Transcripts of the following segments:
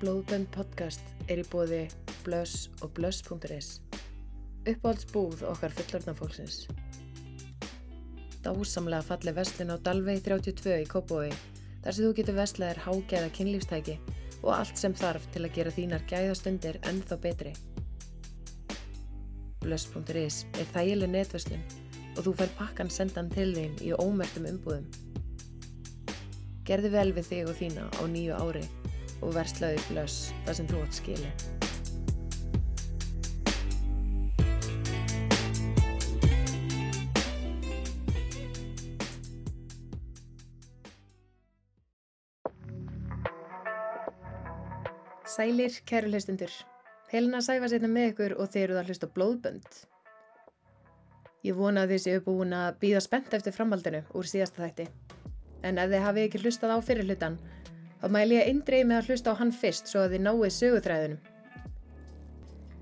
Blóðbönd podcast er í bóði blöss og blöss.is Uppáhaldsbúð okkar fullorðna fólksins Dásamlega falli vestlun á Dalvei 32 í Kópói þar sem þú getur vestlaðir hágæða kynlífstæki og allt sem þarf til að gera þínar gæðastundir ennþá betri. Blöss.is er þægileg netverslun og þú fær pakkan sendan til þín í ómertum umbúðum. Gerði vel við þig og þína á nýju ári og verslaði blöss þar sem þú átt skilið. Sælir, kæru hlustundur. Helena sæfa sérna með ykkur og þeir eru að hlusta blóðbönd. Ég vona að þið séu búin að býða spennt eftir framhaldinu úr síðasta þætti. En ef þið hafi ekki hlustað á fyrir hlutan, þá mæl ég eindreið með að hlusta á hann fyrst svo að þið náið sögutræðunum.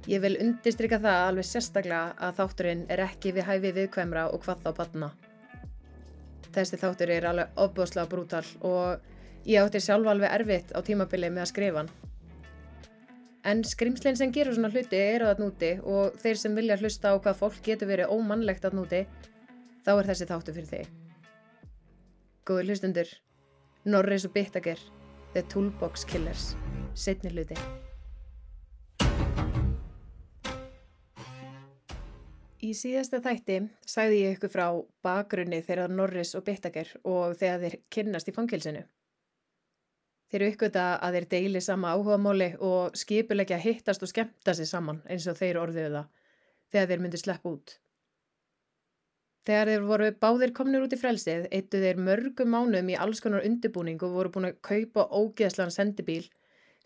Ég vil undistrykka það alveg sérstaklega að þátturinn er ekki við hæfi viðkvæmra og hvað þá batna. Þessi þáttur er alveg ofbúslega brútal og ég átti sjálf alveg erfitt á tímabili með að skrifa hann. En skrimslinn sem gerur svona hluti eru að núti og þeir sem vilja hlusta á hvað fólk getur verið ómannlegt að núti, þá er þessi þáttu fyrir þig. Góður hlustundur, Norris og Bittager, The Toolbox Killers, setni hluti. Í síðasta þætti sagði ég ykkur frá bakgrunni þegar Norris og Bittager og þegar þeir kynnast í fangilsinu. Þeir uppgöta að þeir deili sama áhugamáli og skipulegja hittast og skemmta sér saman eins og þeir orðuðu það þegar þeir myndi slepp út. Þegar þeir voru báðir komnir út í frelsið eittu þeir mörgum mánum í alls konar undirbúning og voru búin að kaupa ógeðslan sendibíl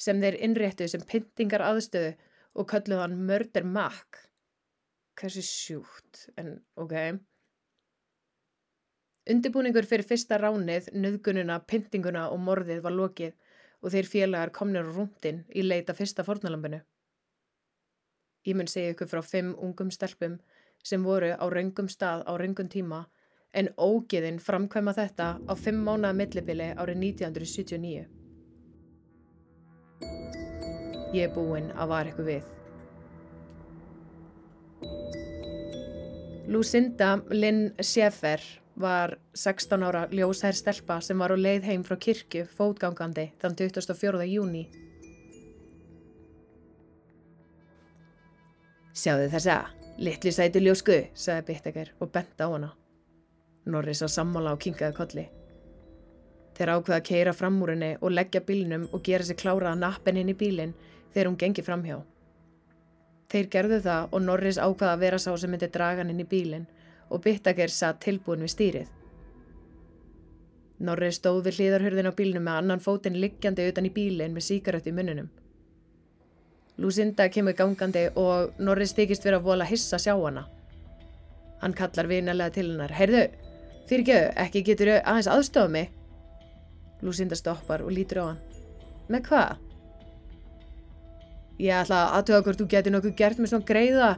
sem þeir innréttu sem pyntingar aðstöðu og kölluð hann Murder Mac. Hversu sjúkt, en ok. Undibúningur fyrir fyrsta ránið, nöðgununa, pyntinguna og morðið var lokið og þeir félagar komnir rúndin í leita fyrsta fornalambinu. Ég mun segja ykkur frá fimm ungum stelpum sem voru á raungum stað á raungum tíma en ógeðin framkvæma þetta á fimm mánaða millibili árið 1979. Ég er búinn að var ykkur við. Lucinda Lynn Schaeffer var 16 ára ljósær stelpa sem var á leið heim frá kirkju fótgangandi þann 24. júni. Sjáðu þessa, litli sæti ljósku, sagði Bitteker og bent á hana. Norris á sammála og kingaði kolli. Þeir ákveða að keira fram úr henni og leggja bílinum og gera sér klára að nappen í bílinn þegar hún gengi framhjá. Þeir gerðu það og Norris ákvaða að vera sá sem myndi draga hann inn í bílinn og Bittaker satt tilbúin við stýrið. Norris stóð við hlýðarhörðin á bílnum með annan fótinn liggjandi utan í bílinn með síkarött í munnunum. Lucinda kemur gangandi og Norris þykist vera að vola hissa sjá hana. Hann kallar vinalega til hennar. Heyrðu, fyrirgjöðu, ekki getur aðeins aðstofa mig? Lucinda stoppar og lítur á hann. Með hvað? Ég ætla að aðtöða hvort þú getur nokkuð gert með svona greiða.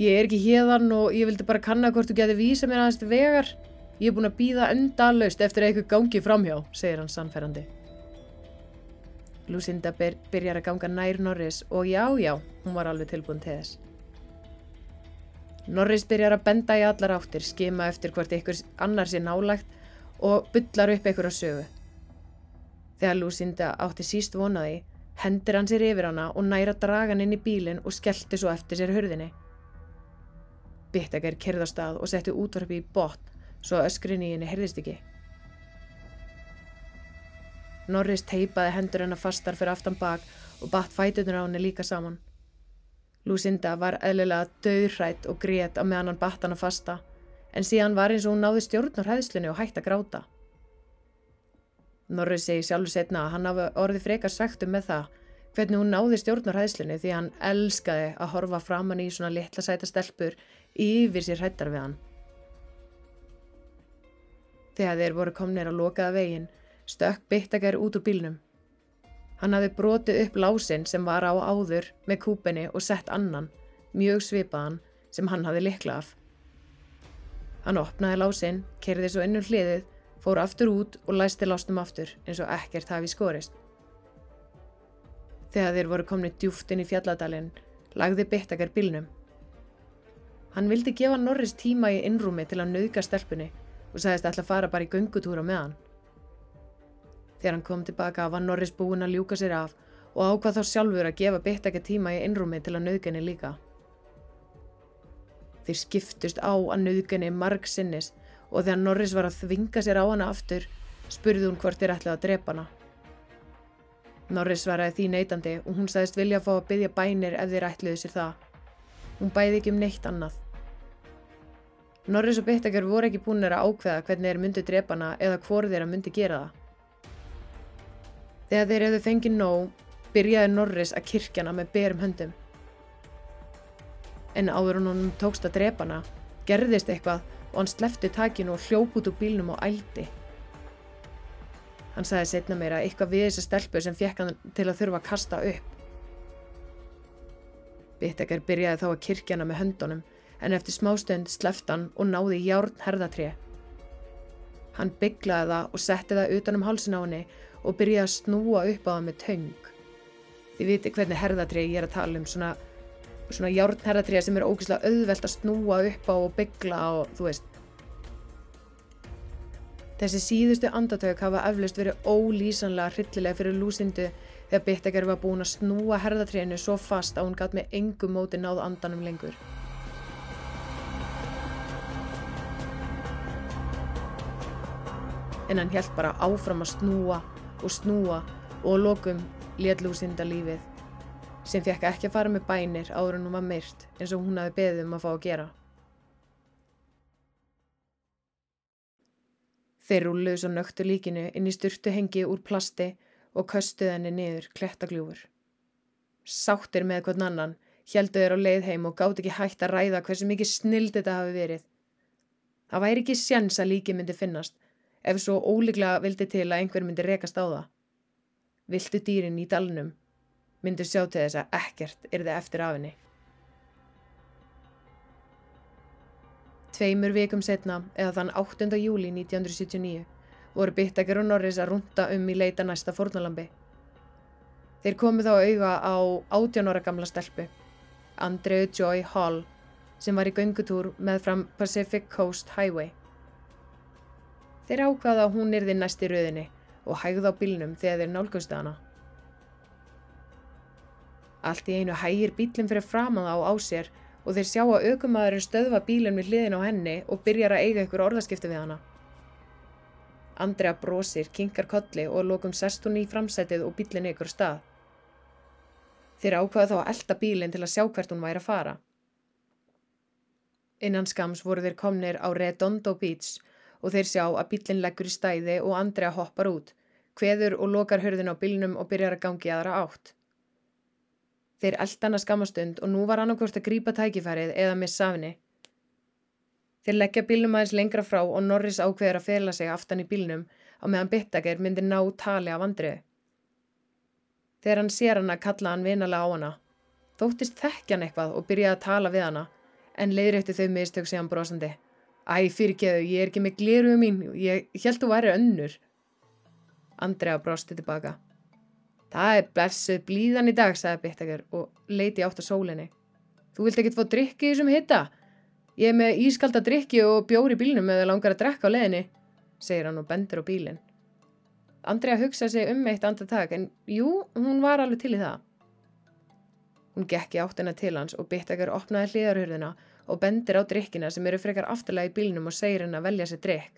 Ég er ekki hérðan og ég vildi bara kanna hvort þú getur vísa mér aðeins til vegar. Ég er búin að býða endalaust eftir að eitthvað gangi framhjá, segir hann sannferðandi. Lucinda byr, byrjar að ganga nær Norris og já, já, hún var alveg tilbúin til þess. Norris byrjar að benda í allar áttir, skima eftir hvort ykkur annar sé nálægt og byllar upp ykkur á sögu. Þegar Lucinda átti síst vonaði, hendir hann sér yfir hana og næra draga hann inn í bílinn og skellti svo eftir sér hurðinni. Bittaker kerði á stað og setti útvarpi í botn svo að öskrin í henni heyrðist ekki. Norris teipaði hendur hennar fastar fyrir aftan bak og batt fætutur á henni líka saman. Lucinda var eðlilega döðrætt og grét á meðan hann batt hana fasta en síðan var eins og hún náði stjórn á hræðslunni og hætti að gráta. Norris segi sjálfur setna að hann hafi orðið frekar svektum með það hvernig hún náði stjórn á hræðslunni því hann elskaði að horfa framann í svona litla sæta stelpur yfir sér hrættar við hann. Þegar þeir voru komnir á lokaða veginn stökk Bittaker út úr bílnum. Hann hafði brotið upp lásin sem var á áður með kúpenni og sett annan, mjög svipaðan, sem hann hafði likla af. Hann opnaði lásin, kerði svo innum hliðið, fór aftur út og læsti lásnum aftur eins og ekkert hafi skorist. Þegar þeir voru komni djúft inn í fjalladalinn, lagði Bittakar bílnum. Hann vildi gefa Norris tíma í innrúmi til að nauðga stelpunni og sagðist ætla að fara bara í göngutúra með hann. Þegar hann kom tilbaka var Norris búinn að ljúka sér af og ákvað þá sjálfur að gefa Bittakar tíma í innrúmi til að nauðga henni líka. Þeir skiptust á að nauðga henni marg sinnis og þegar Norris var að þvinga sér á hana aftur, spurði hún hvort þeir ætlaði að drepa hana. Norris svaraði því neytandi og hún sagðist vilja að fá að byggja bænir ef þeir ætluðu sér það. Hún bæði ekki um neitt annað. Norris og Bittakar voru ekki búin að ákveða hvernig þeir myndi drepa hana eða hvori þeirra myndi gera það. Þegar þeir hefðu fengið nóg, byrjaði Norris að kirkjana með berum höndum. En áður en honum tókst að drepa hana, gerðist eitthvað og hann slefti takinu og hljóp út úr bílnum og ældi. Hann sagði setna meira eitthvað við þessa stelpu sem fekk hann til að þurfa að kasta upp. Bittekar byrjaði þá að kirkjana með höndunum en eftir smástund sleft hann og náði járn herðatré. Hann bygglaði það og setti það utanum hálsin á henni og byrjaði að snúa upp á það með töng. Þið viti hvernig herðatré ég er að tala um, svona, svona járn herðatré sem er ógeðslega auðvelt að snúa upp á og byggla og þú veist. Þessi síðustu andatök hafa eflust verið ólýsanlega hryllilega fyrir lúsindu þegar Bittakar var búin að snúa herðatrénu svo fast að hún gatt með engum móti náð andanum lengur. En hann held bara áfram að snúa og snúa og lokum let lúsinda lífið sem fekk ekki að fara með bænir áður en hún var myrt eins og hún hafi beðið um að fá að gera. Þeir rúluðu svo nöktu líkinu inn í styrtu hengi úr plasti og köstuðu henni niður klettagljúfur. Sáttir með hvern annan, heldu þeir á leið heim og gátt ekki hægt að ræða hversu mikið snild þetta hafi verið. Það væri ekki sjans að líki myndi finnast, ef svo ólíklega vildi til að einhver myndi rekast á það. Viltu dýrin í dalnum, myndi sjá til þess að ekkert er þið eftir afinni. Tveimur vikum setna, eða þann 8. júli 1979, voru Bittakar og Norris að runda um í leita næsta fórnalambi. Þeir komu þá auða á 18 ára gamla stelpu, Andreu Joy Hall, sem var í göngutúr með fram Pacific Coast Highway. Þeir ákvaða að hún yrði næst í rauðinni og hægði á bílnum þegar þeir nálgaustu hana. Allt í einu hægir bílinn fyrir fram að á á sér og þeir sjá að aukumæðurinn stöðva bílinn við hliðin á henni og byrjar að eiga ykkur orðaskipti við hana. Andrea brosir, kinkar kolli og lokum sest hún í framsætið og bílinn ykkur stað. Þeir ákvaða þá að elda bílinn til að sjá hvert hún væri að fara. Innan skams voru þeir komnir á Redondo Beach og þeir sjá að bílinn leggur í stæði og Andrea hoppar út, hveður og lokar hörðin á bílinnum og byrjar að gangi aðra átt. Þeir eldan að skamastund og nú var annarkvort að grípa tækifærið eða missa afni. Þeir leggja bílnum aðeins lengra frá og Norris ákveður að fela sig aftan í bílnum á meðan Bittaker myndir ná tali af andriðu. Þegar hann sér hann að kalla hann vinalega á hana, þóttist þekkjan eitthvað og byrjaði að tala við hana en leiðrætti þau mistök sig hann brosandi. Æ, fyrirgeðu, ég er ekki með gliruðu mín, ég held þú væri önnur. Andrea brosti tilbaka. Það er blessuð blíðan í dag, sagði Bittakar og leiti átt á sólinni. Þú vilt ekki få drikki þessum hitta? Ég er með ískalda drikki og bjóri bílnum eða langar að drekka á leðinni, segir hann og bendur á bílinn. Andrea hugsaði sig um eitt andra tak en jú, hún var alveg til í það. Hún gekki áttina til hans og Bittakar opnaði hlýðarhörðina og bendir á drikkina sem eru frekar aftalega í bílnum og segir henn að velja sér drikk.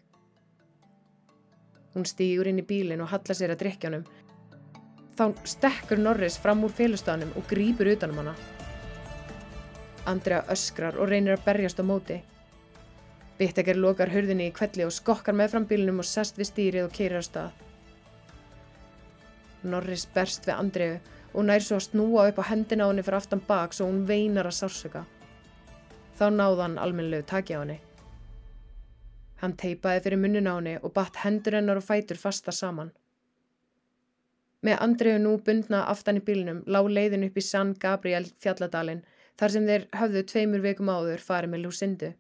Hún stýgur inn í bílinn og hallar sér að drikkjónum Þá stekkur Norris fram úr félustanum og grýpur utanum hana. Andrea öskrar og reynir að berjast á móti. Bittekar lokar hörðinni í kvelli og skokkar með fram bílunum og sest við stýrið og keirir á stað. Norris berst við Andreu og nær svo að snúa upp á hendina á henni fyrir aftan bak svo hún veinar að sársöka. Þá náða hann almenlegu taki á henni. Hann teipaði fyrir munnin á henni og batt hendur hennar og fætur fasta saman. Með Andreu nú bundna aftan í bílnum lág leiðin upp í San Gabriel fjalladalinn þar sem þeir höfðu tveimur veikum áður farið með Lucindu.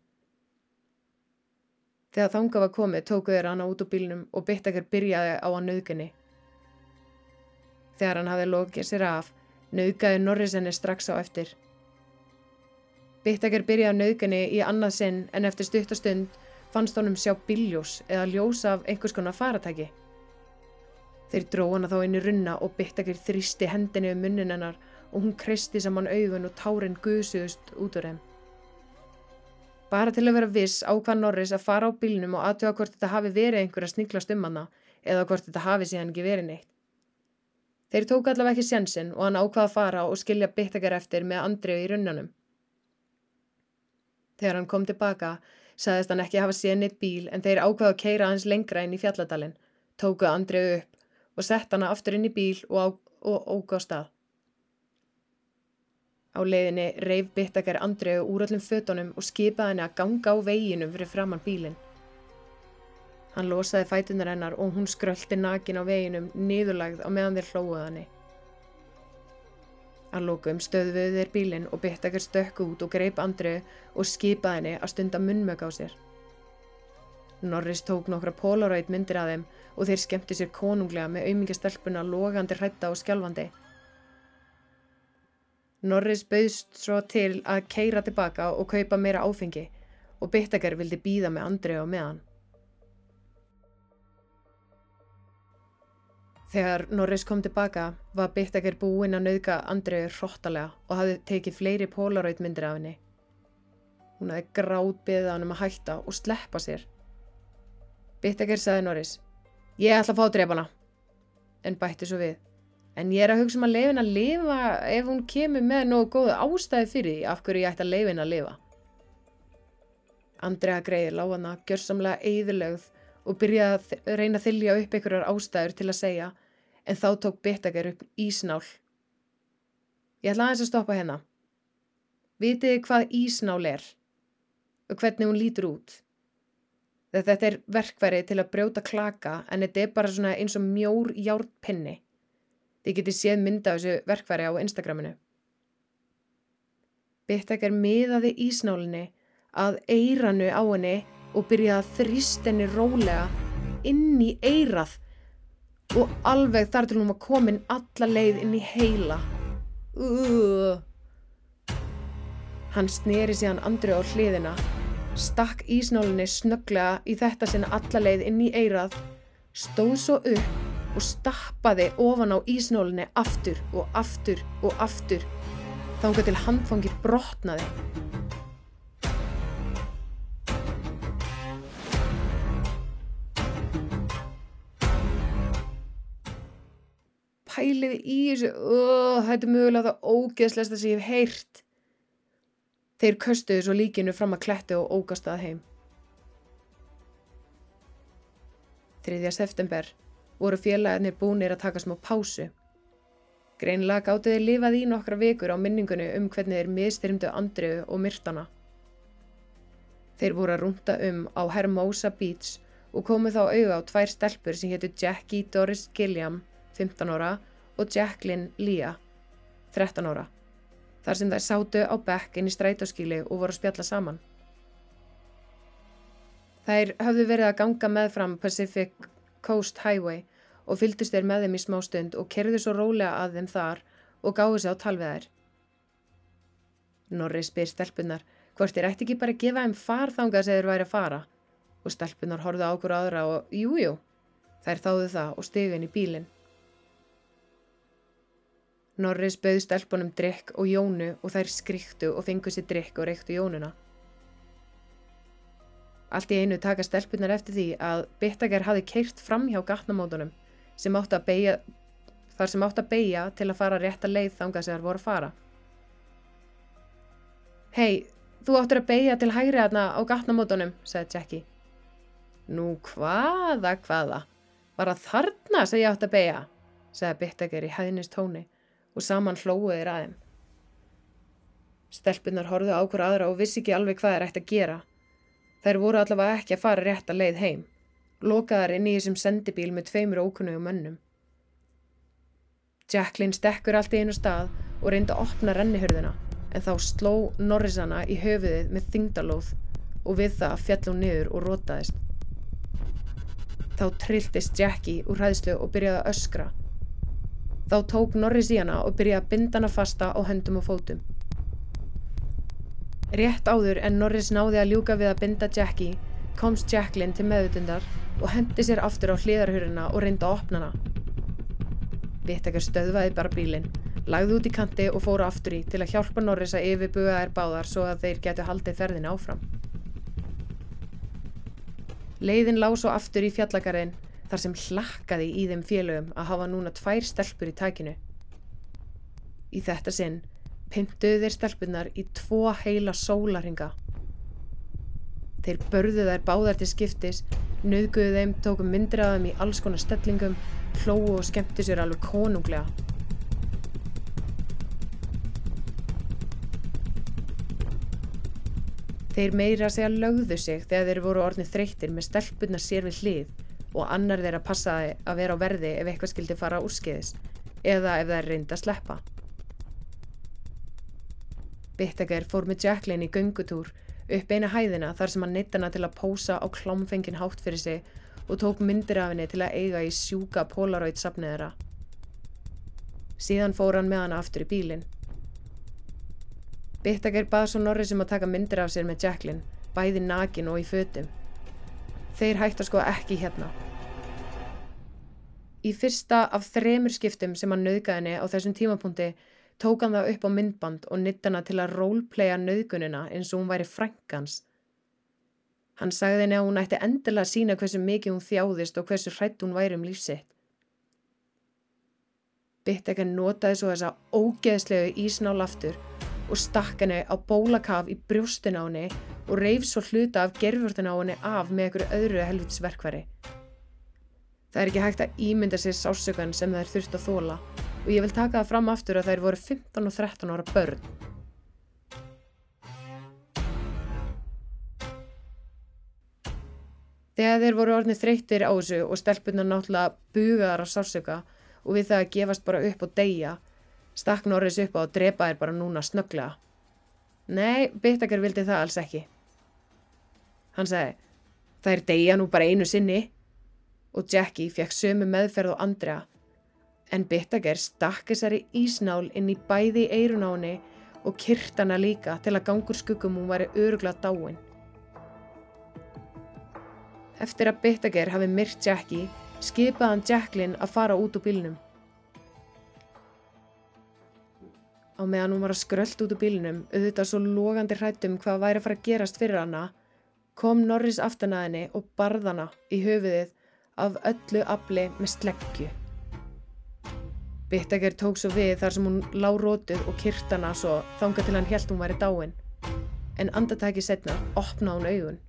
Þegar þanga var komið tókuð þeir hana út úr bílnum og Bittakar byrjaði á að nöðgunni. Þegar hann hafði lokið sér af Nauðgæði Norris henni strax á eftir. Bittaker byrjaði nauðgæni í annað sinn en eftir stuttastund fannst honum sjá biljós eða ljós af einhvers konar faratæki. Þeir dró hana þá inn í runna og Bittaker þrýsti hendinni um munnin hennar og hún kristi saman augun og tárin guðsugust út úr þeim. Bara til að vera viss ákvað Norris að fara á bílnum og aðtöða hvort þetta hafi verið einhver að sniglast um hana eða hvort þetta hafi síðan ekki verið neitt. Þeir tók allavega ekki sjansinn og hann ákvaða að fara og skilja Bittaker eftir með Andreu í runnanum. Þegar hann kom tilbaka sagðist hann ekki hafa séð neitt bíl en þeir ákvaða að keira hans lengra inn í fjalladalinn, tókuð Andreu upp og sett hana aftur inn í bíl og, óg á stað. Á leiðinni reif Bittaker Andreu úr öllum fötunum og skipaði henni að ganga á veginum fyrir framann bílinn. Hann losaði fætunar hennar og hún skröldi nakin á veginum niðurlagð á meðan þeir hlóðuð henni. Að lókum stöðuðu þeir bílinn og bytt ekkert stökku út og greip Andreu og skipaði henni að stunda munnmög á sér. Norris tók nokkra polaroid myndir að þeim og þeir skemmti sér konunglega með auðmingastelpuna logandi hrætta og skjálfandi. Norris bauðst svo til að keira tilbaka og kaupa meira áfengi og Bittaker vildi býða með Andreu á meðan. Þegar Norris kom tilbaka var Bittaker búinn að nauðga Andreu hróttalega og hafði tekið fleiri polaroid myndir af henni. Hún hafði gráð beðið hann um að hætta og sleppa sér. Bittaker sagði Norris, ég ætla að fá drefana. En bætti svo við, en ég er að hugsa um að leifin að lifa ef hún kemur með nógu góða ástæði fyrir því af hverju ég ætti að leifin að lifa. Andrea greiði lágana, gjörsamlega eðilögð og byrjaði að reyna að þylja upp einhverjar ástæður til að segja en þá tók Bittaker upp ísnál. Ég ætla aðeins að stoppa hérna. Vitið hvað ísnál er og hvernig hún lítur út? Þetta er verkværi til að brjóta klaka en þetta er bara eins og mjór hjárpenni. Þið getið séð mynda á þessu verkværi á Instagraminu. Bittaker miðaði ísnálinni að eiranu á henni og byrjaði að þrýst henni rólega inn í eirað og alveg þar til hún var komin alla leið inn í heila. Uh. Hann sneri síðan andri á hliðina, stakk ísnálinni snögglega í þetta sinna alla leið inn í eirað, stóð svo upp og stappaði ofan á ísnálinni aftur og aftur og aftur þá hann til handfangir brotnaði. Pæliði í þessu, oh, þetta er mögulega það ógeðslegsta sem ég hef heyrt. Þeir köstuðu svo líkinu fram að kletti og ógast að heim. 3. september voru félagarnir búinir að taka smá pásu. Greinlega gáttu þeir lifað í nokkra vikur á minningunni um hvernig þeir mistyrmdu Andriðu og Myrtana. Þeir voru að rúnta um á Hermosa Beach og komu þá auða á tvær stelpur sem héttu Jackie Doris Gilliam, 15 ára, og Jacqueline Lea, 13 ára, þar sem þær sátu á bekk inn í strætóskíli og voru að spjalla saman. Þær hafðu verið að ganga með fram Pacific Coast Highway og fylgdist þeir með þeim í smá stund og kerðu svo rólega að þeim þar og gáðu sér á talveðar. Norri spyr stelpunar hvort þeir ætti ekki bara að gefa þeim farþanga sem þeir væri að fara og stelpunar horfðu á okkur aðra og jújú, þær þáðu það og stegu inn í bílinn. Norris bauð stelpunum drikk og Jónu og þær skriktu og fengu sér drikk og reyktu Jónuna. Allt í einu taka stelpunar eftir því að Bittager hafi keirt fram hjá gatnamótunum sem átt að beigja, þar sem átt að beigja til að fara rétt að leið þanga sem þær voru að fara. Hei, þú áttur að beigja til hægri aðna á gatnamótunum, sagði Jackie. Nú hvaða, hvaða? Var að þarna sem ég átt að beigja, sagði Bittager í hæðnist tóni og saman hlóðu þeir aðeim. Stelpunar horfðu á okkur aðra og vissi ekki alveg hvað þeir ætti að gera. Þær voru allavega ekki að fara rétt að leið heim. Lokaðar inn í þessum sendibíl með tveimur ókunnugum mönnum. Jacqueline stekkur allt í einu stað og reyndi að opna rennihörðuna en þá sló Norrisana í höfuðið með þingdalóð og við það fjall hún niður og rótaðist. Þá trilltist Jackie úr hæðslu og byrjaði að öskra Þá tók Norris í hana og byrjaði að binda hana fasta á höndum og fótum. Rétt áður en Norris náði að ljúka við að binda Jackie komst Jacqueline til meðutundar og hendi sér aftur á hliðarhurina og reyndi að opna hana. Vittakar stöðvaði bara bílinn, lagði út í kanti og fóru aftur í til að hjálpa Norris að yfirbuga þær báðar svo að þeir getu haldið ferðin áfram. Leiðin lág svo aftur í fjallagarinn þar sem hlakkaði í þeim félögum að hafa núna tvær stelpur í takinu. Í þetta sinn pyntuðu þeir stelpunar í tvo heila sólaringa. Þeir börðu þær báðar til skiptis, nöðguðu þeim, tóku myndir af þeim í alls konar stellingum, hlóu og skemmti sér alveg konunglega. Þeir meira segja lögðu sig þegar þeir voru orðnið þreyttir með stelpunar sér við hlið og annar þeirra passaði að vera á verði ef eitthvað skildi fara úrskeiðis eða ef það er reynd að sleppa. Bittegar fór með Jacqueline í göngutúr upp eina hæðina þar sem hann neitt hana til að pósa á klámfengin hátt fyrir sig og tók myndir af henni til að eiga í sjúka Polaroid sapnið þeirra. Síðan fór hann með hana aftur í bílinn. Bittegar bað svo Norris um að taka myndir af sér með Jacqueline, bæði nakin og í fötum. Þeir hættar sko ekki hérna. Í fyrsta af þremur skiptum sem hann nöðgaði henni á þessum tímapunkti tók hann það upp á myndband og nitt hana til að roleplaya nöðgunina eins og hún væri frankans. Hann sagði henni að hún ætti endilega að sína hversu mikið hún þjáðist og hversu hrætt hún væri um lífsitt. Bittekar notaði svo þessa ógeðslegu ísnál aftur og stakk henni á bólakaf í brjóstin á henni og reyf svo hluta af gerfjörðin á henni af með einhverju öðru helvitsverkvari. Það er ekki hægt að ímynda sér sásökan sem þær þurft að þóla og ég vil taka það fram aftur að þær voru 15 og 13 ára börn. Þegar þeir voru orðnið þreyttir á þessu og stelpunar náttúrulega bugaðar á sásöka og við það að gefast bara upp og deyja, stakk Norris upp á að drepa þær bara núna snögglega. Nei, Bittakar vildi það alls ekki. Hann sagði, það er deyja nú bara einu sinni og Jackie fekk sömu meðferð og Andrea en Bittakar stakk þessari ísnál inn í bæði eirun á henni og kyrt hana líka til að gangur skuggum hún væri örugla dáin. Eftir að Bittakar hafi myrt Jackie skipaði hann Jacqueline að fara út úr bílnum. Á meðan hún var að skröld út úr bílnum, auðvitað svo logandi hrættum hvað væri að fara að gerast fyrir hana, kom Norris aftan að henni og barðana í höfuðið af öllu afli með sleggju. Bittakar tók svo við þar sem hún lág rótuð og kyrtana svo þanga til hann held hún væri dáin. En andartæki setna opna hún augun.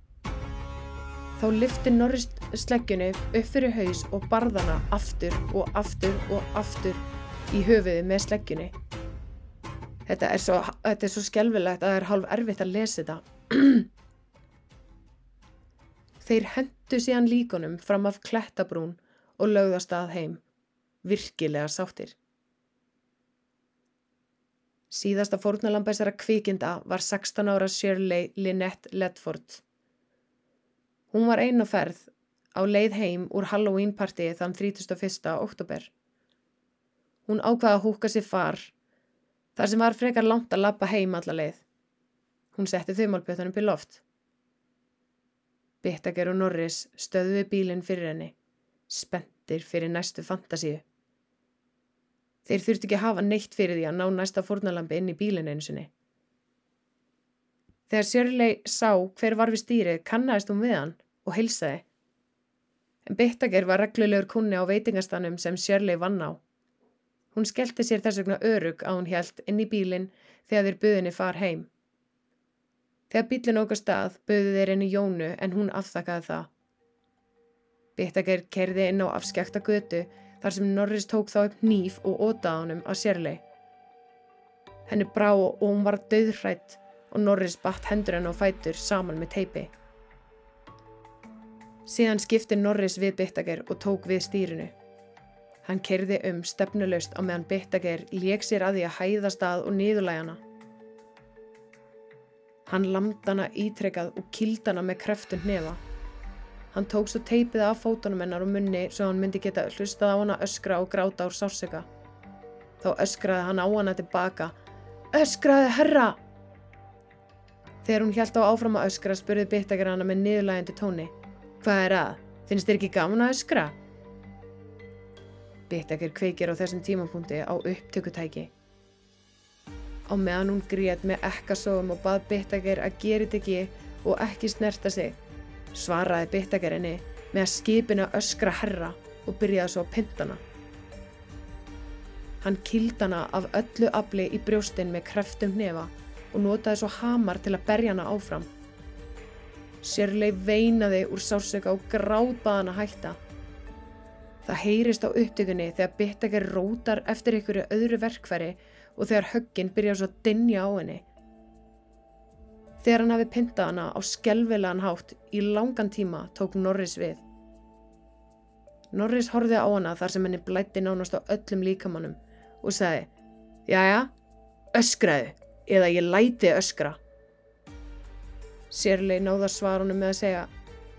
Þá lyfti Norris sleggjunni upp fyrir haus og barðana aftur og aftur og aftur í höfuði með sleggjunni. Þetta er svo, þetta er svo skjálfilegt að það er hálf erfitt að lesa þetta. Þeir hendu síðan líkonum fram af klettabrún og lögðast að heim, virkilega sáttir. Síðasta fórnalambæsara kvikinda var 16 ára Shirley Lynette Ledford. Hún var einu ferð á leið heim úr Halloween partíi þann 31. oktober. Hún ákvaða að húka sér far þar sem var frekar langt að lappa heim alla leið. Hún setti þauðmálpjötunum byrj loft. Bittager og Norris stöðu við bílinn fyrir henni, spendir fyrir næstu fantasíu. Þeir þurfti ekki hafa neitt fyrir því að ná næsta fórnalambi inn í bílinn einu sinni. Þegar Shirley sá hver var við stýrið kannast hún við hann og heilsaði. En Bittager var reglulegur kunni á veitingastanum sem Shirley vann á. Hún skellti sér þess vegna örug að hún hjælt inn í bílinn þegar þeir buðinni far heim. Þegar bílinn okkar stað buðu þeir inn í Jónu en hún afþakkaði það. Bittager kerði inn á afskjækta götu þar sem Norris tók þá upp nýf og ótaði honum að sérlei. Henni brá og hún var döðrætt og Norris batt hendur henn á fætur saman með teipi. Síðan skipti Norris við Bittager og tók við stýrinu. Hann kerði um stefnuleust á meðan Bittager lék sér að því að hæðast að og niðurlægana. Hann lamdana ítrekkað og kildana með kreftund nefa. Hann tók svo teipið af fótunum hennar og munni svo hann myndi geta hlustað á hana öskra og gráta úr sársöka. Þá öskraði hann á hana tilbaka. Öskraði herra! Þegar hún hjælt á áfram að öskra spurði Bittakar hana með niðurlægandi tóni. Hvað er að? Finnst þér ekki gaman að öskra? Bittakar kveikir á þessum tímapunkti á upptökutæki. Á meðan hún grét með ekkasóum og bað Bittakar að gera þetta ekki og ekki snerta sig, svaraði Bittakar henni með að skipina öskra herra og byrjaði svo að pintana. Hann kild hana af öllu afli í brjóstinn með kreftum nefa og notaði svo hamar til að berja hana áfram. Sérleif veinaði úr sársöka og gráðbaði hana hætta. Það heyrist á upptökunni þegar Bittakar rótar eftir einhverju öðru verkfæri og þegar högginn byrjar svo að dinja á henni. Þegar hann hafi pintað hana á skelvilegan hátt í langan tíma tók Norris við. Norris horfið á hana þar sem henni blætti nánast á öllum líkamannum og sagði Jæja, öskraðu eða ég læti öskra. Sérlei náða svarunum með að segja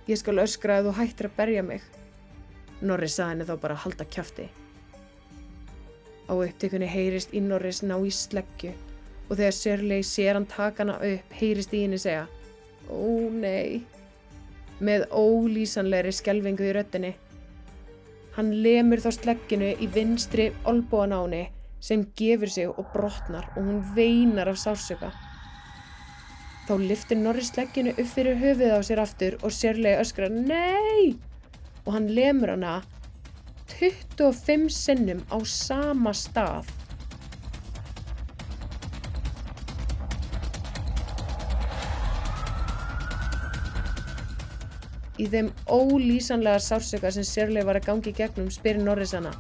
Ég skal öskra að þú hættir að berja mig. Norris sagði henni þá bara að halda kæfti. Á upptökunni heyrist í Norris ná í sleggju og þegar Sörlei sér hann taka hana upp heyrist í henni segja Ó nei, með ólýsanlegri skelvingu í röttinni. Hann lemur þá slegginu í vinstri henni sem gefur sig og brotnar og hún veinar af sársöka. Þá liftir Norris slegginu upp fyrir höfuð á sér aftur og Sörlei öskrar Nei! Og hann lemur hana 25 sinnum á sama stað. Í þeim ólýsanlega sársöka sem Sérleif var að gangi gegnum spyrir Norris hana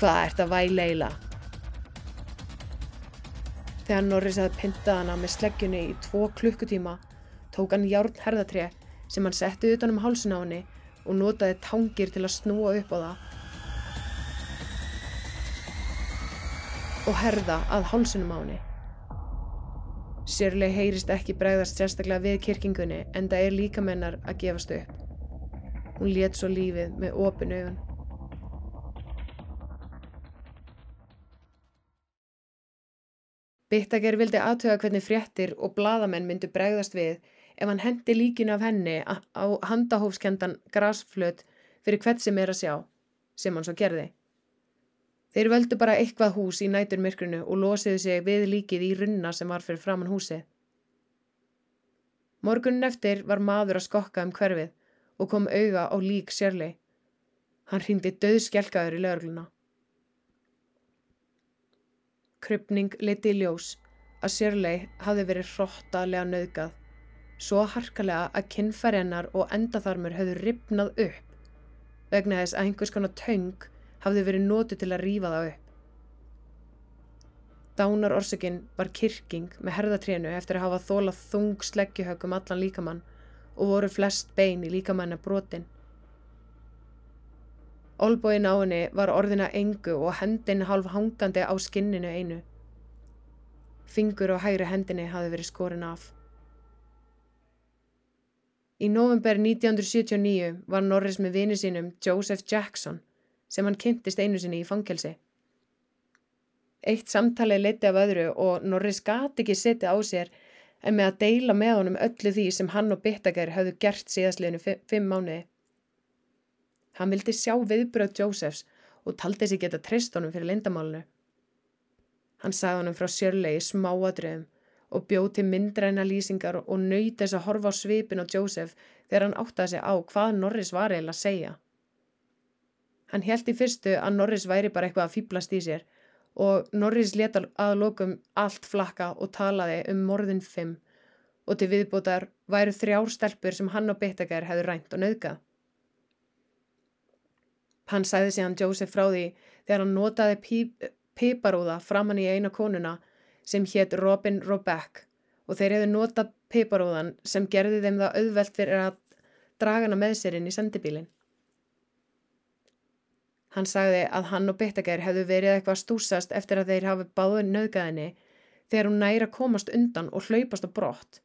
Hvað ert að væla eila? Þegar Norris hafði pyntað hana með sleggjunni í tvo klukkutíma tók hann járn herðatré sem hann setti utan um hálsun á henni og notaði tangir til að snúa upp á það og herða að hálsunum á henni. Sérlega heyrist ekki bregðast sérstaklega við kirkingunni en það er líka mennar að gefast upp. Hún let svo lífið með opin augun. Bittager vildi aðtöga hvernig fréttir og bladamenn myndu bregðast við ef hann hendi líkinu af henni á handahófskendan grasflöt fyrir hvert sem er að sjá, sem hann svo gerði. Þeir völdu bara eitthvað hús í næturmyrkrinu og losiðu sig við líkið í runna sem var fyrir framann húsið. Morgunin eftir var maður að skokka um hverfið og kom auga á lík sérlei. Hann hrýndi döðskjelkaður í lögluna. Krypning liti í ljós að sérlei hafi verið hróttalega nöðgað, svo harkalega að kinnfærennar og endaþarmur höfðu ripnað upp vegna þess að einhvers konar töng hafði verið nótu til að rýfa það upp. Dánar orsakinn var kirking með herðatrénu eftir að hafa þólað þung sleggjuhögum allan líkamann og voru flest bein í líkamanna brotin. Olbóin á henni var orðina engu og hendin half hangandi á skinninu einu. Fingur á hægri hendinni hafi verið skorin af. Í november 1979 var Norris með vini sínum Joseph Jackson sem hann kynntist einu sinni í fangelsi. Eitt samtalið leiti af öðru og Norris gati ekki setja á sér en með að deila með honum öllu því sem hann og Bittager hafðu gert síðastliðinu fimm mánuði. Hann vildi sjá viðbröð Josephs og taldi sig geta trist honum fyrir lindamálunu. Hann sagði honum frá sérlegi smáadröðum og bjóð til myndræna lýsingar og nöyt þess að horfa á svipin á Joseph þegar hann áttaði sig á hvað Norris var eiginlega að segja. Hann held í fyrstu að Norris væri bara eitthvað að fýblast í sér og Norris leta að lokum allt flakka og talaði um morðin fimm og til viðbútar væru þrjár stelpur sem hann og Bittager hefðu rænt og nöðgað. Hann sæði sig hann Joseph frá því þegar hann notaði píp, piparúða framann í eina konuna sem hétt Robin Robeck og þeir hefðu notað piparúðan sem gerði þeim það auðvelt fyrir að draga hana með sér inn í sendibílinn. Hann sagði að hann og Bittager hefðu verið eitthvað stúsast eftir að þeir hafi báðið nöðgæðinni þegar hún næra komast undan og hlaupast á brott.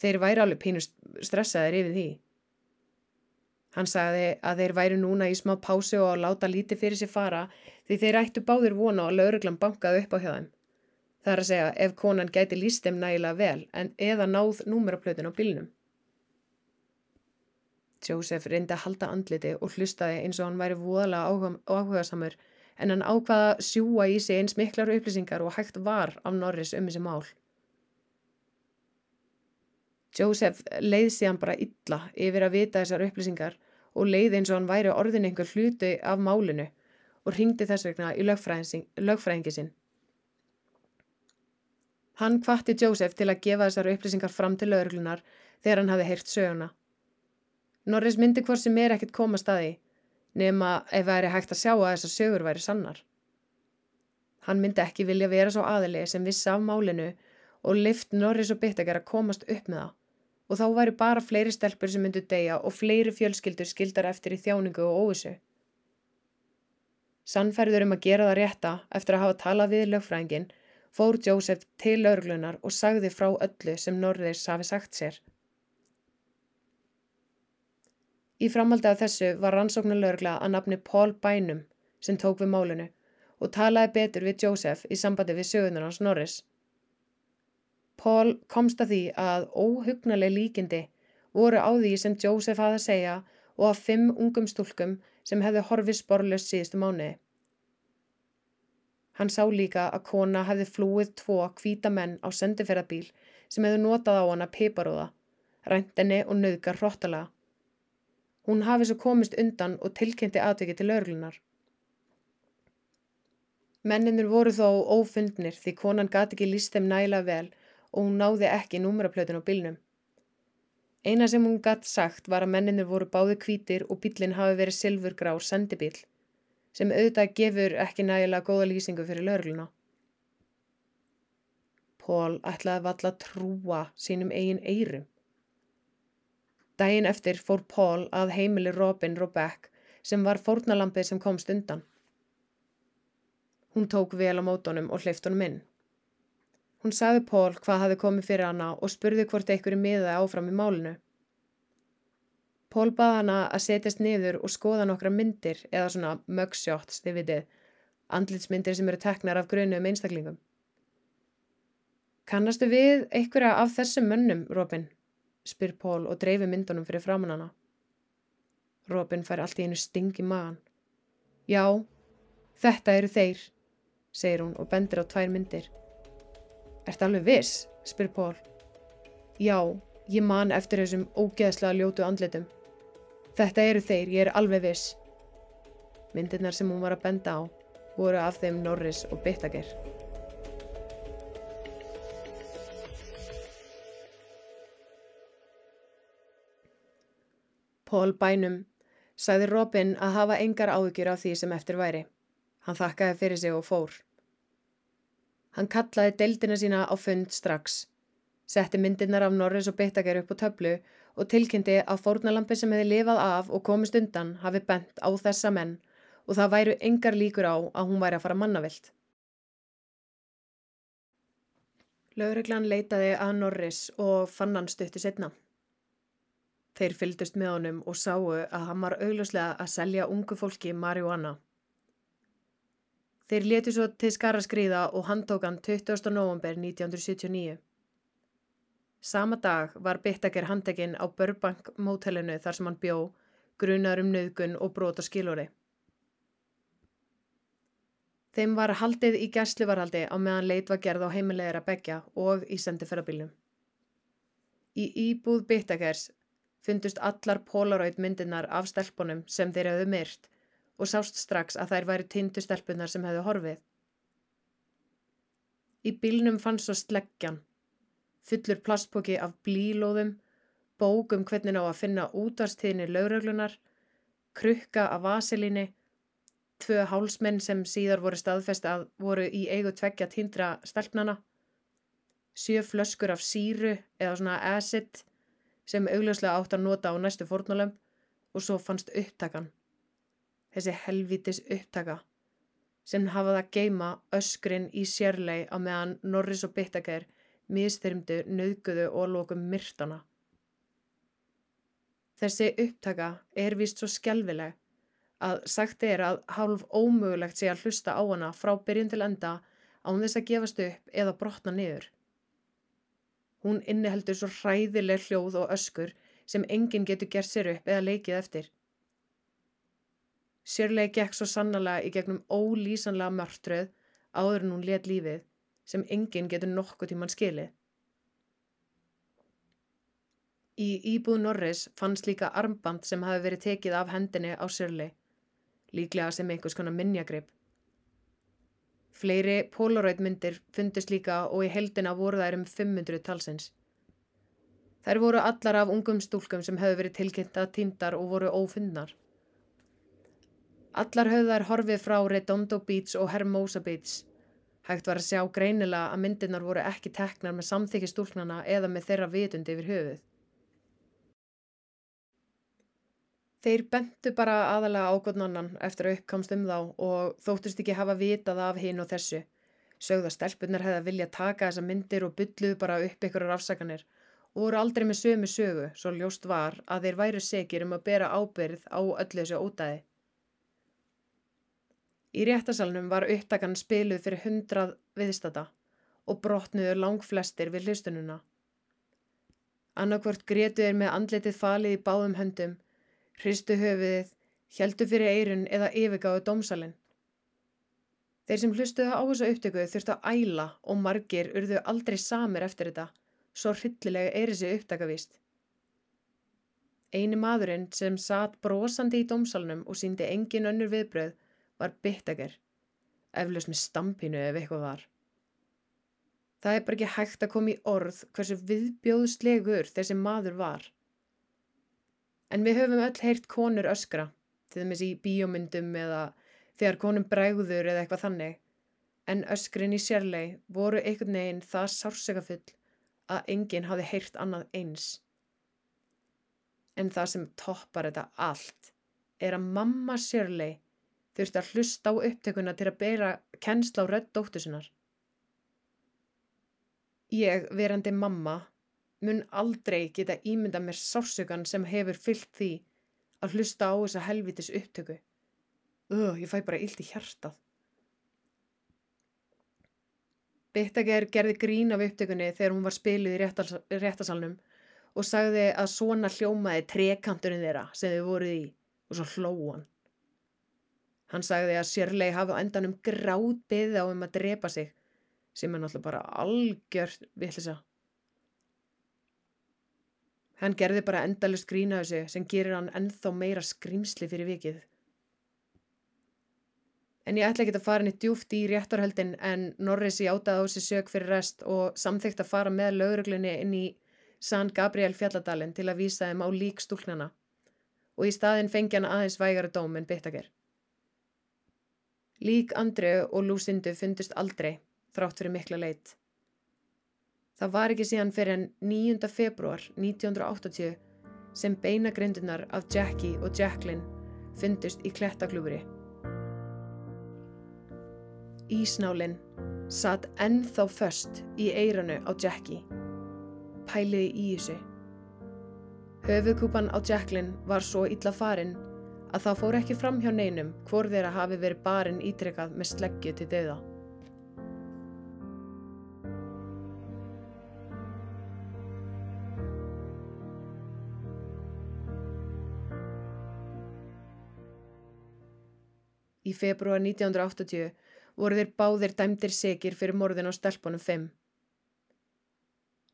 Þeir væri alveg pínust stressaðir yfir því. Hann sagði að þeir væri núna í smá pásu og að láta lítið fyrir sér fara því þeir ættu báðir vona og lauruglan bankaði upp á hjá þeim. Það er að segja ef konan gæti líst þeim nægilega vel en eða náð númeraplötin á bílnum. Joseph reyndi að halda andliti og hlustaði eins og hann væri voðalega áhugaðsamur en hann ákvaða sjúa í sig eins miklar upplýsingar og hægt var af Norris um þessi mál. Joseph leið síðan bara illa yfir að vita þessar upplýsingar og leið eins og hann væri orðin einhver hluti af málinu og ringdi þess vegna í lögfræðingi sinn. Hann kvatti Joseph til að gefa þessar upplýsingar fram til lögurlunar þegar hann hafi heyrt söguna. Norris myndi hvort sem er ekkit koma staði nema ef það er hægt að sjá að þessar sögur væri sannar. Hann myndi ekki vilja vera svo aðili sem vissi af málinu og lift Norris og Bittaker að komast upp með það og þá væri bara fleiri stelpur sem myndu deyja og fleiri fjölskyldur skildar eftir í þjáningu og óvissu. Sannferður um að gera það rétta eftir að hafa talað við lögfræðingin fór Jósef til örglunar og sagði frá öllu sem Norðis hafi sagt sér. Í framaldi af þessu var rannsóknarlörgla að nafni Paul Bænum sem tók við málinu og talaði betur við Jósef í sambandi við sögunar hans Norris. Paul komst að því að óhugnaleg líkindi voru á því sem Joseph hafði að segja og að fimm ungum stúlkum sem hefði horfið sporlust síðustu mánuði. Hann sá líka að kona hefði flúið tvo kvíta menn á sendiferðabíl sem hefði notað á hana piparúða, ræntinni og nöðgar hróttalega. Hún hafi svo komist undan og tilkynnti aðvikið til örglunar. Menninur voru þó ófundnir því konan gati ekki líst þeim næla vel og hún náði ekki númeraplötun á bylnum. Eina sem hún gatt sagt var að menninir voru báði kvítir og bílinn hafi verið silfurgrár sendibíl, sem auðvitað gefur ekki nægilega góða lýsingu fyrir lörluna. Pól ætlaði valla trúa sínum eigin eirum. Dægin eftir fór Pól að heimili Robin Robeck sem var fórnalampið sem komst undan. Hún tók vel á mótonum og hleyft honum inn. Hún sagði Pól hvað hafi komið fyrir hana og spurði hvort einhverju miðaði áfram í málinu. Pól baði hana að setjast niður og skoða nokkra myndir eða svona mugshots, þið vitið, andlitsmyndir sem eru teknar af grönu um einstaklingum. Kannastu við einhverja af þessum mönnum, Robin? spyr Pól og dreifi myndunum fyrir framann hana. Robin fær allt í einu sting í magan. Já, þetta eru þeir, segir hún og bendir á tvær myndir. Ert alveg viss? spyr Pól. Já, ég man eftir þessum ógeðslega ljótu andlitum. Þetta eru þeir, ég er alveg viss. Myndirnar sem hún var að benda á voru af þeim Norris og Bittager. Pól bænum sagði Robin að hafa engar áðugjur af því sem eftir væri. Hann þakkaði fyrir sig og fór. Hann kallaði deildina sína á fund strax, setti myndirnar af Norris og Bittaker upp á töflu og tilkynnti að fórnalampi sem hefði lifað af og komist undan hafi bent á þessa menn og það væru engar líkur á að hún væri að fara mannavilt. Laureglan leitaði að Norris og fann hann stuttu setna. Þeir fyldust með honum og sáu að hann var augljóslega að selja ungu fólki marihuana. Þeir letu svo til skara skriða og handtókan 20. november 1979. Sama dag var Bittaker handekinn á Burbank mótellinu þar sem hann bjó, grunar um nöðgun og brota skilóri. Þeim var haldið í gæsluvarhaldi á meðan leit var gerð á heimilegir að begja og í sendiferðabílum. Í íbúð Bittakers fundust allar polaroid myndirnar af stelpunum sem þeir hafðu myrt og sást strax að þær væri tindustelpunar sem hefðu horfið. Í bílnum fann svo sleggjan, fullur plastpoki af blílóðum, bókum hvernig á að finna útvarstíðinni lauröglunar, krukka af vaselíni, tvö hálsmenn sem síðar voru staðfest að voru í eigu tveggja tindra stelpnana, sjö flöskur af síru eða svona acid sem augljóslega átt að nota á næstu fórnulem og svo fannst upptakan. Þessi helvítis upptaka sem hafaði að geima öskrin í sérlei á meðan Norris og Bittaker miðstyrmdu, nöðguðu og lókum myrtana. Þessi upptaka er vist svo skjálfileg að sagt er að hálf ómögulegt sé að hlusta á hana frá byrjun til enda án þess að gefast upp eða brotna niður. Hún inniheldur svo hræðileg hljóð og öskur sem enginn getur gert sér upp eða leikið eftir. Sérlega gekk svo sannlega í gegnum ólýsanlega mörtröð áður en hún let lífið sem enginn getur nokkuð tíman skilið. Í íbúð Norris fannst líka armband sem hafi verið tekið af hendinni á Sörli, líklega sem einhvers konar minnjagrip. Fleiri polaroidmyndir fundist líka og í heldina voru þær um 500 talsins. Þær voru allar af ungum stúlkum sem hefðu verið tilkynnt að týndar og voru ófundnar. Allar höfðu þær horfið frá Redondo Beach og Hermosa Beach Hægt var að sjá greinilega að myndirnar voru ekki teknar með samþykki stúlknana eða með þeirra vitundi yfir höfuð. Þeir bentu bara aðalega ágóðnannan eftir að uppkamst um þá og þóttust ekki hafa vitað af hinn og þessu. Sögða stelpunar hefði að vilja taka þessa myndir og bylluð bara upp ykkur afsakanir og voru aldrei með sömu sögu svo ljóst var að þeir væru segir um að bera ábyrð á öllu þessu ódæði. Í réttasalunum var upptakan spiluð fyrir hundrað viðstata og brotnuður lang flestir við hlustununa. Annarkvört gretuðir með andletið falið í báðum höndum, hristu höfuðið, heldu fyrir eirun eða yfirgáðu dómsalinn. Þeir sem hlustuðu á þessu upptöku þurftu að æla og margir urðu aldrei samir eftir þetta, svo hryllilega er þessi upptakavist. Einu maðurinn sem satt brosandi í dómsalunum og síndi engin önnur viðbröð var Bittager, eflaust með stampinu ef eitthvað var. Það er bara ekki hægt að koma í orð hversu viðbjóðslegur þessi maður var. En við höfum öll heyrt konur öskra, til dæmis í bíómyndum eða þegar konum bræður eða eitthvað þannig, en öskrin í sérlei voru einhvern veginn það sársökafull að enginn hafi heyrt annað eins. En það sem toppar þetta allt er að mamma sérlei þurfti að hlusta á upptökuna til að bera kennsla á rödd dóttu sinnar. Ég, verandi mamma, mun aldrei geta ímynda mér sársökan sem hefur fyllt því að hlusta á þessa helvitis upptöku. Öh, ég fæ bara illt í hjartað. Bittager gerði grín af upptökunni þegar hún var spiluð í réttasalnum og sagði að svona hljómaði trekanturinn þeirra sem þau voruð í og svo hlóan. Hann sagði að Sérlei hafi á endanum gráð beðið á um að drepa sig sem er náttúrulega bara algjört vittlisa. Hann gerði bara endalust grína þessu sem gerir hann ennþá meira skrýmsli fyrir vikið. En ég ætla ekki að fara henni djúft í réttarhöldin en Norris í átaði á þessi sög fyrir rest og samþygt að fara með lauruglunni inn í San Gabriel fjalladalinn til að vísa þeim á lík stúlnana og í staðin fengi hann aðeins vægara dóm en byttaker. Lík Andreu og Lúsindu fundust aldrei, þrátt fyrir mikla leit. Það var ekki síðan fyrir en 9. februar 1980 sem beinagrindunar af Jackie og Jacqueline fundust í klettaklúfri. Ísnálinn satt ennþá först í eiranu á Jackie. Pæliði í þessu. Höfukúpan á Jacqueline var svo illa farinn að það fór ekki fram hjá neinum hvor þeirra hafi verið barinn ítrekkað með sleggju til döða. Í februar 1980 voru þeir báðir dæmdir segir fyrir morðin á stelpunum 5.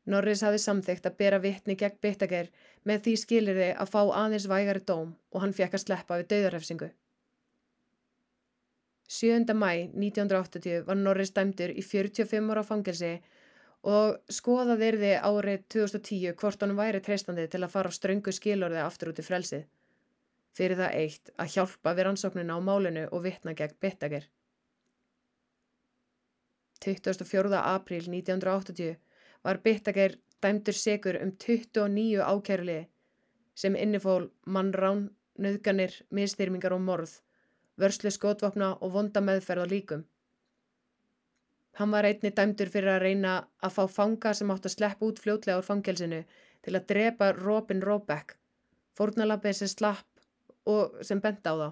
Norris hafi samþygt að bera vittni gegn Bittager með því skilirði að fá aðeins vægari dóm og hann fekk að sleppa við dauðarhefsingu. 7. mæ 1980 var Norris dæmdur í 45 ára fangelsi og skoðað erði árið 2010 hvort hann væri treystandi til að fara á ströngu skilorði aftur út í frelsið. Fyrir það eitt að hjálpa við rannsóknuna á málinu og vittna gegn Bittager. 24. apríl 1980 var Bittager dæmdur segur um 29 ákærliði sem innifól mannrán, nöðganir, mistyrmingar og morð, vörslu skotvapna og vonda meðferð á líkum. Hann var einni dæmdur fyrir að reyna að fá fanga sem átt að sleppa út fljótlega úr fangelsinu til að drepa Robin Robeck fórnalabbi sem slapp og sem bent á þá.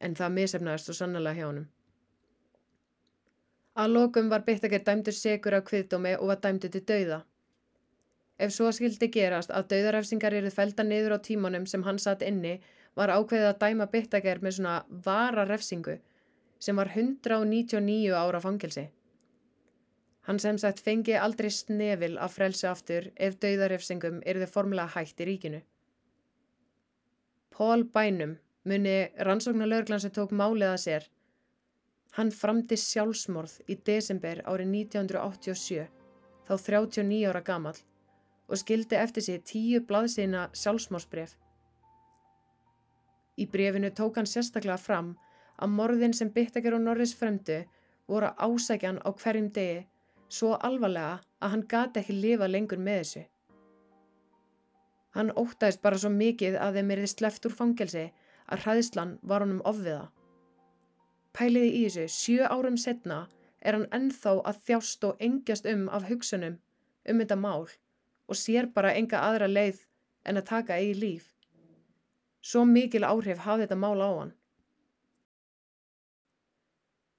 En það misefnaðist svo sannlega hjá honum. Að lokum var Bittaker dæmdur segur af kviðdómi og var dæmdur til dauða. Ef svo skildi gerast að dauðarefsingar eru felda niður á tímanum sem hann satt inni var ákveðið að dæma Bittaker með svona vararefsingu sem var 199 ára fangelsi. Hann sem sagt fengi aldrei snefil að frelsi aftur ef dauðarefsingum eru þau formulega hægt í ríkinu. Pól Bænum muni rannsóknarlaurglann sem tók málið að sér Hann framdi sjálfsmorð í desember árið 1987, þá 39 ára gamal, og skildi eftir sig tíu blaðsina sjálfsmorðsbref. Í brefinu tók hann sérstaklega fram að morðin sem Bittaker og Norris fremdu voru ásækjan á hverjum degi svo alvarlega að hann gati ekki lifa lengur með þessu. Hann ótaðist bara svo mikið að þeim erði sleft úr fangelsi að hræðslan var honum ofviða. Pæliði í þessu, sjö árum setna er hann ennþá að þjást og engjast um af hugsunum um þetta mál og sér bara enga aðra leið en að taka eigi líf. Svo mikil áhrif hafði þetta mál á hann.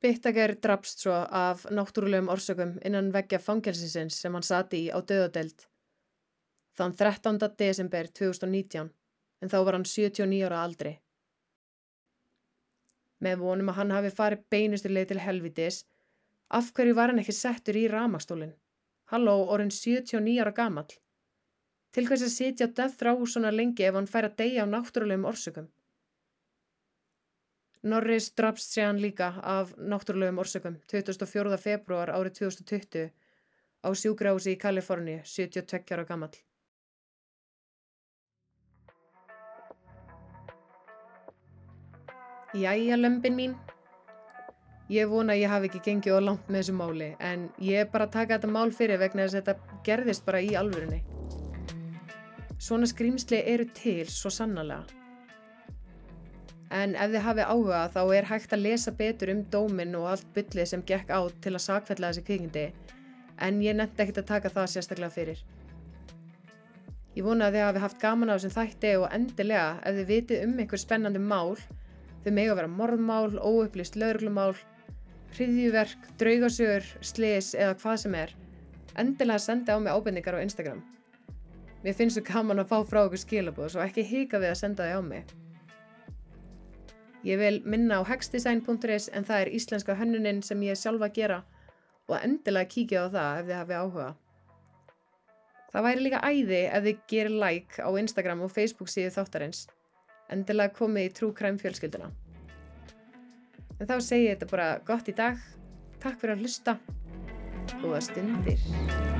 Bittaker drapst svo af náttúrulegum orsökum innan veggja fangelsisins sem hann sati í á döðadelt. Þann 13. desember 2019 en þá var hann 79 ára aldri með vonum að hann hafi farið beinustuleið til helvitis, af hverju var hann ekki settur í ramastólinn? Halló, orðin 79 ára gamal. Til hvers að sitja á death row svona lengi ef hann fær að deyja á náttúrulegum orsökum? Norris drafst séðan líka af náttúrulegum orsökum 24. februar árið 2020 á sjúgrási í Kaliforni, 72 ára gamal. Jæja lömpin mín. Ég vona að ég hafi ekki gengið á langt með þessu máli en ég er bara að taka þetta mál fyrir vegna þess að þetta gerðist bara í alvörunni. Svona skrýmsli eru til svo sannlega. En ef þið hafi áhuga þá er hægt að lesa betur um dóminn og allt byllið sem gekk á til að sakfella þessi kvikindi en ég nefndi ekkert að taka það sérstaklega fyrir. Ég vona að þið hafi haft gaman á þessum þætti og endilega ef þið vitið um einhver spennandi mál Þau megi að vera morðmál, óupplýst lögurglumál, hriðjuverk, draugasögur, slis eða hvað sem er. Endilega senda á mig ábendingar á Instagram. Mér finnst þú gaman að fá frá okkur skilabóð svo ekki hika við að senda þau á mig. Ég vil minna á hexdesign.is en það er íslenska hönnuninn sem ég sjálfa gera og endilega kíkja á það ef þið hafi áhuga. Það væri líka æði ef þið gerir like á Instagram og Facebook síðu þáttarins endilega komið í trú kræm fjölskylduna. En þá segi ég þetta bara gott í dag. Takk fyrir að hlusta. Góða stundir.